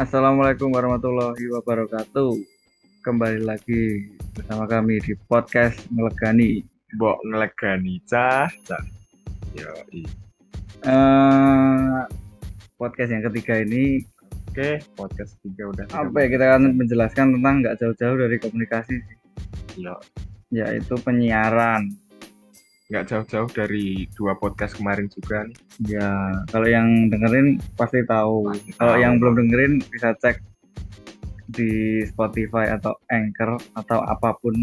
Assalamualaikum warahmatullahi wabarakatuh. Kembali lagi bersama kami di podcast Melegani. Mbok ngelegani cah, cah. Yo, Eh, podcast yang ketiga ini Oke, podcast tiga udah. apa ya kita akan menjelaskan tentang nggak jauh-jauh dari komunikasi sih, Yo, yaitu penyiaran. Nggak jauh-jauh dari dua podcast kemarin juga nih. Ya, kalau yang dengerin pasti tahu. Pasti Kalau tahu. yang belum dengerin bisa cek di Spotify atau Anchor atau apa pun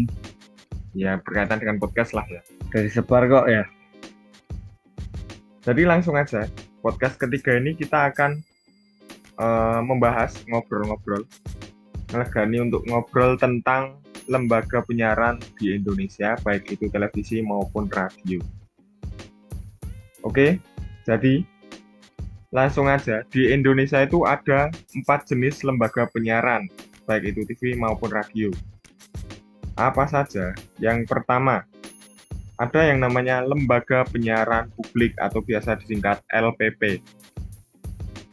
Ya berkaitan dengan podcast lah ya. dari sebar kok ya. Jadi langsung aja, podcast ketiga ini kita akan eh, membahas ngobrol-ngobrol, ngelegani untuk ngobrol tentang lembaga penyiaran di Indonesia, baik itu televisi maupun radio. Oke, jadi langsung aja di Indonesia itu ada empat jenis lembaga penyiaran, baik itu TV maupun radio. Apa saja? Yang pertama, ada yang namanya Lembaga Penyiaran Publik atau biasa disingkat LPP.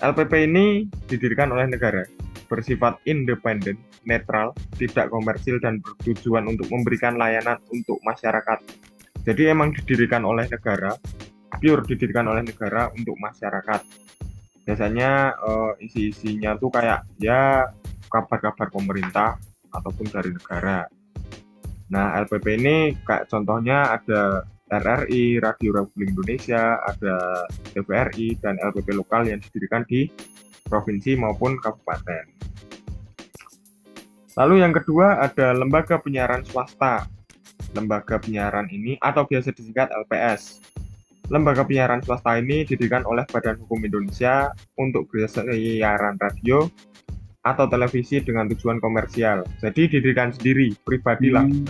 LPP ini didirikan oleh negara, bersifat independen, netral, tidak komersil dan bertujuan untuk memberikan layanan untuk masyarakat. Jadi emang didirikan oleh negara, pure didirikan oleh negara untuk masyarakat. Biasanya eh, isi-isinya tuh kayak ya kabar-kabar pemerintah ataupun dari negara. Nah, LPP ini kayak contohnya ada RRI, Radio Republik Indonesia, ada TVRI, dan LPP lokal yang didirikan di provinsi maupun kabupaten. Lalu yang kedua ada lembaga penyiaran swasta. Lembaga penyiaran ini atau biasa disingkat LPS. Lembaga penyiaran swasta ini didirikan oleh Badan Hukum Indonesia untuk bersiaran radio atau televisi dengan tujuan komersial. Jadi didirikan sendiri, pribadi lah. Hmm.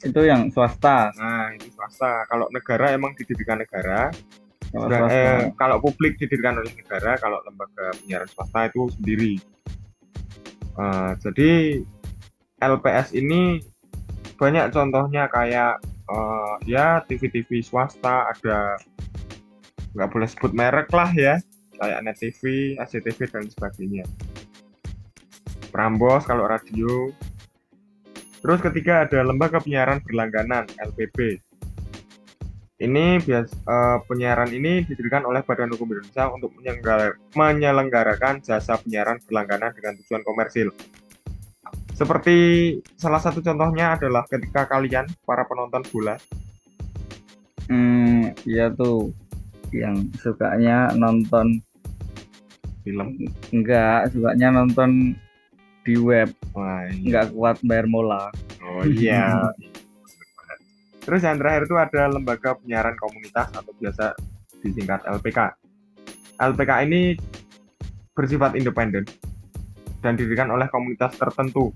Itu yang swasta. Nah, itu swasta. Kalau negara emang didirikan negara, Kalau eh, kalau publik didirikan oleh negara, kalau lembaga penyiaran swasta itu sendiri. Eh, jadi LPS ini banyak contohnya kayak eh, ya TV-TV swasta ada nggak boleh sebut merek lah ya, kayak Net TV, SCTV dan sebagainya. Prambos kalau radio. Terus ketiga ada lembaga penyiaran berlangganan LPB. Ini bias, eh, penyiaran ini didirikan oleh Badan Hukum Indonesia untuk menyenggar- menyelenggarakan jasa penyiaran berlangganan dengan tujuan komersil. Seperti salah satu contohnya adalah ketika kalian para penonton bola, Hmm, iya tuh yang sukanya nonton film, enggak, sukanya nonton di web, wah, iya. enggak kuat bayar mola. oh iya. Terus yang terakhir itu ada lembaga penyiaran komunitas atau biasa disingkat LPK. LPK ini bersifat independen dan didirikan oleh komunitas tertentu.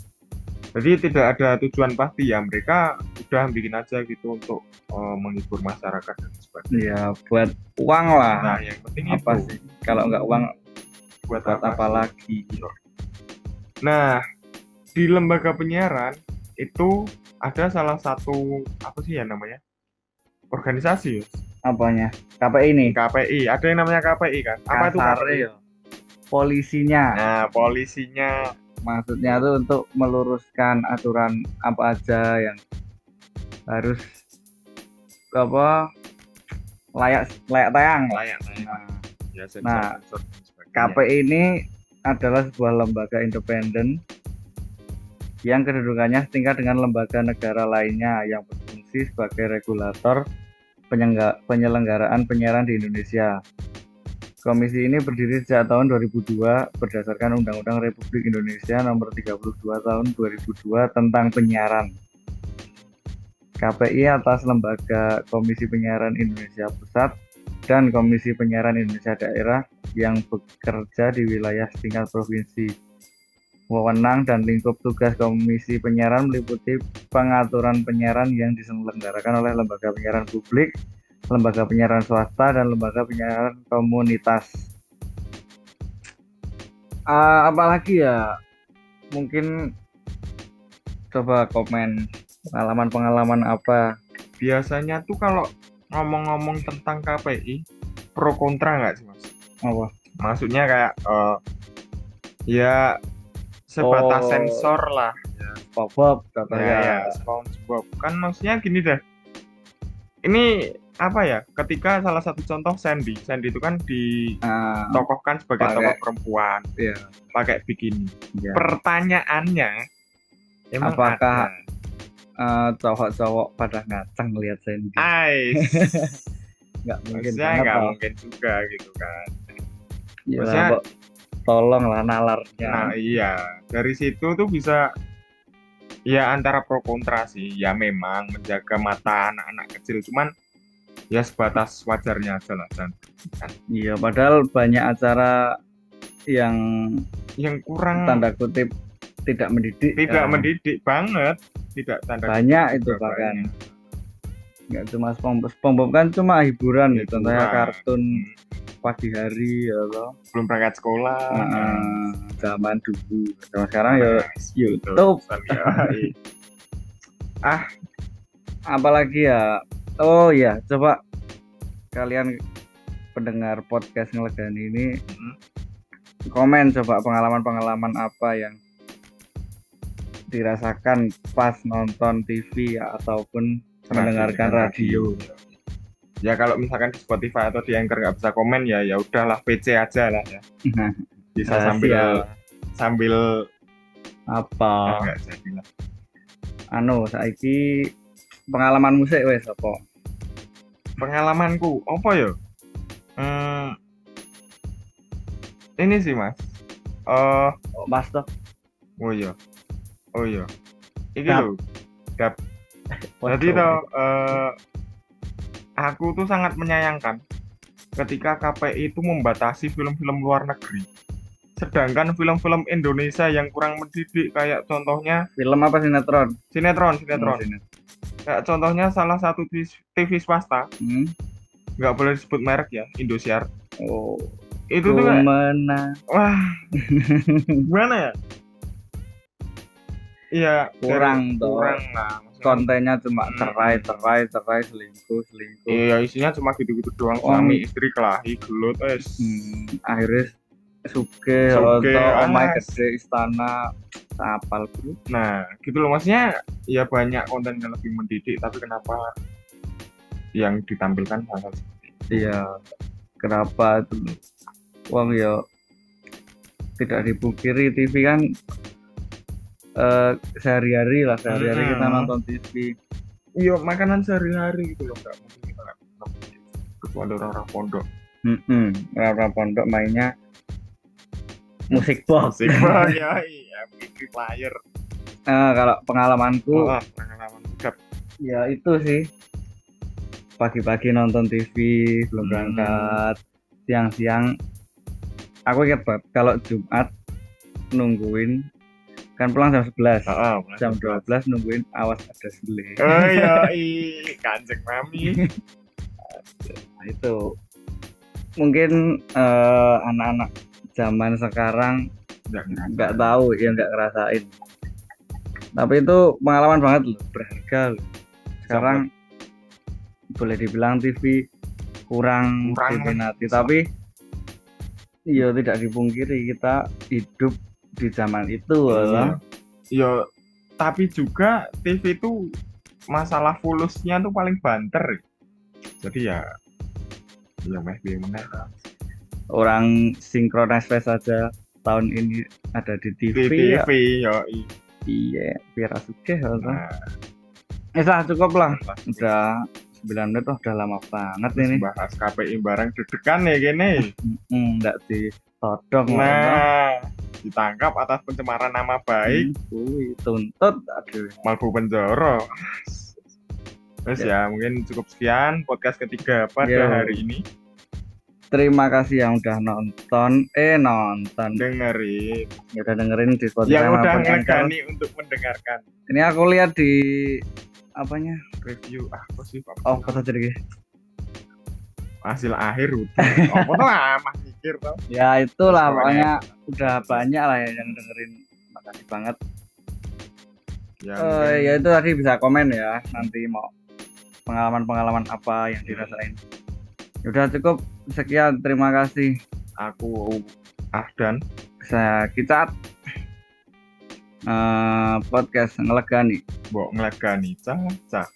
Jadi tidak ada tujuan pasti ya mereka udah bikin aja gitu untuk eh, menghibur masyarakat dan sebagainya. Ya buat uang lah. Nah yang penting apa itu sih? Kalau enggak uang buat buat apa sih? lagi? Nah di lembaga penyiaran itu ada salah satu apa sih ya namanya organisasi ya? Apanya? KPI ini. KPI. Ada yang namanya KPI kan? Apa itu KPI? ya. Polisinya. Nah polisinya Maksudnya tuh untuk meluruskan aturan apa aja yang harus apa layak layak tayang. layak layak. Nah, Ya, sensor, Nah, sensor. KPI ini adalah sebuah lembaga independen yang kedudukannya setingkat dengan lembaga negara lainnya yang berfungsi sebagai regulator penyelenggaraan penyiaran di Indonesia. Komisi ini berdiri sejak tahun 2002 berdasarkan Undang-Undang Republik Indonesia Nomor 32 Tahun 2002 tentang penyiaran. KPI atas lembaga Komisi Penyiaran Indonesia Pusat dan Komisi Penyiaran Indonesia Daerah yang bekerja di wilayah setingkat provinsi. Wewenang dan lingkup tugas Komisi Penyiaran meliputi pengaturan penyiaran yang diselenggarakan oleh lembaga penyiaran publik, lembaga penyiaran swasta, dan lembaga penyiaran komunitas. Ah, apalagi ya, mungkin coba komen pengalaman-pengalaman apa biasanya tuh kalau ngomong-ngomong tentang KPI pro kontra nggak sih mas? apa Maksudnya kayak eh, Ya sebatas Oh. sensor lah. SpongeBob Ya, contohnya. ya, SpongeBob. Kan maksudnya gini dah. Ini apa ya? Ketika salah satu contoh Sandy, Sandy itu kan Ah, ditokohkan sebagai Pakai- tokoh perempuan, iya. pakai bikini. iya. Pertanyaannya, emang Apakah- ada? Eh, cowok-cowok pada ngaceng lihat Sandy. Ais, Nggak mungkin banget nggak mungkin juga gitu kan. Ya, maksudnya- Mbok, tolong lah nalarnya. Nah iya, dari situ tuh bisa ya antara pro kontra sih. Ya memang menjaga mata anak-anak kecil, cuman ya sebatas wajarnya aja lah dan Iya, padahal banyak acara yang yang kurang tanda kutip tidak mendidik. Tidak ya. mendidik banget, tidak tanda Banyak kutip itu bahkan. banyak. Nggak cuma SpongeBob. SpongeBob kan cuma hiburan, ya. Hiburan. Contohnya kartun Hmm, pagi hari ya loh. belum berangkat sekolah. Heeh, zaman dulu. Zaman sekarang ya Nah, YouTube. betul, Sally. apalagi ya oh ya coba kalian pendengar podcast ngelegani ini Hmm. komen coba pengalaman-pengalaman apa yang dirasakan pas nonton TV ya, ataupun mendengarkan radio. Ya kalau misalkan di Spotify atau di Anchor nggak bisa komen ya ya udahlah PC aja lah ya. Bisa Rahasia. sambil sambil apa nggak jadi lah. anu saiki pengalaman musik wes apa Pengalamanku apa ya? Hmm, ini sih mas. Eh oh, mas toh oh iya oh iya. Iki Dap. lho. Jadi toh eh, aku tuh sangat menyayangkan ketika KPI itu membatasi film-film luar negeri. Sedangkan film-film Indonesia yang kurang mendidik kayak contohnya film apa sinetron sinetron, sinetron. Hmm, sinetron. Kayak contohnya salah satu TV TV swasta, Hmm. nggak boleh disebut merek ya, Indosiar. oh Itu tuh kayak, wah, gimana ya? Iya, Kurang toh. kurang lah. maksudnya. kontennya cuma Hmm. cerai cerai cerai selingkuh selingkuh Iya, isinya cuma gitu-gitu doang. Oh. Suami istri kelahi, gelut, es. hmm, akhirnya Suge, atau omai gede istana sapal bro Nah, gitu loh maksudnya ya banyak konten yang lebih mendidik tapi kenapa yang ditampilkan hal-hal seperti itu? iya kenapa itu uang ya tidak dipungkiri TV kan eh, sehari-hari lah sehari-hari kita Hmm. nonton TV Iya, makanan sehari-hari gitu loh, nggak mungkin kita nggak kecuali orang-orang pondok. hmm, orang pondok mainnya musik box Asik banget ya, iya, MP player. Eh, kalau pengalamanku Wah, pengalaman ya itu sih pagi-pagi nonton TV belum Hmm. berangkat siang-siang aku ingat banget kalau Jumat nungguin kan pulang jam 11 Ah, ah, jam 12 nungguin awas ada sele Oh iya, kanjeng mami. Nah, itu. Mungkin eh, anak-anak zaman sekarang Nggak tahu ya nggak ngerasain. Tapi itu pengalaman banget loh berharga loh. Sekarang boleh dibilang TV kurang, Kurang. diminati. Tapi iya tidak dipungkiri kita hidup di zaman itu Iya. loh Iya, tapi juga TV itu masalah fulusnya tuh paling banter. Jadi ya, ya meh lah. orang face saja tahun ini ada di TV, TV, ya TV, yo, i. iya biar asik ya Nah, eh lah cukup lah udah 9 menit oh, udah lama banget ini bahas KPI bareng deg-degan ya gini. Hmm, nggak ditodong Nah, ditangkap atas pencemaran nama baik, Kuwi tuntut aduh. Malbu penjara. Terus ya, mungkin cukup sekian podcast ketiga pada Yo. hari ini. terima kasih yang udah nonton. Eh nonton. Dengerin. ya udah dengerin di Spotify Yang udah ngegani untuk mendengarkan. Ini aku lihat di apanya? Review ah, apa sih oh kata jadi hasil akhir udah. Tuh lama mikir tau. ya itulah Pokoknya- udah banyak lah ya yang dengerin. Makasih banget. Ya, Eh, mungkin ya itu tadi bisa komen ya nanti mau pengalaman-pengalaman apa yang dirasain. Udah cukup. Sekian terima kasih. Aku Ahdan saya kita uh, podcast ngelegani. Mbok ngelegani caca.